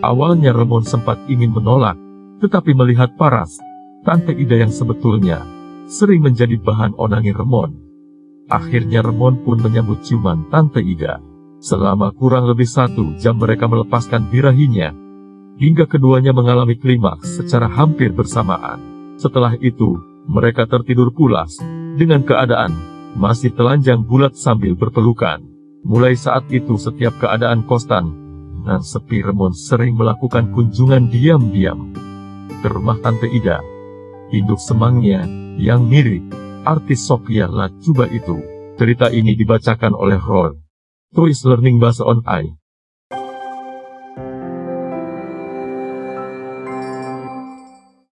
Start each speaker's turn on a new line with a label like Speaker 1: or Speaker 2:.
Speaker 1: Awalnya Remon sempat ingin menolak, tetapi melihat Paras, Tante Ida yang sebetulnya sering menjadi bahan onangi Remon. Akhirnya Remon pun menyambut ciuman Tante Ida. Selama kurang lebih satu jam mereka melepaskan birahinya, hingga keduanya mengalami klimaks secara hampir bersamaan. Setelah itu, mereka tertidur pulas, dengan keadaan masih telanjang bulat sambil berpelukan. Mulai saat itu setiap keadaan kostan dan sepi Remon sering melakukan kunjungan diam-diam ke rumah Tante Ida. Induk semangnya yang mirip artis Sophia Lacuba itu. Cerita ini dibacakan oleh Roy. Toys Learning Bahasa On I.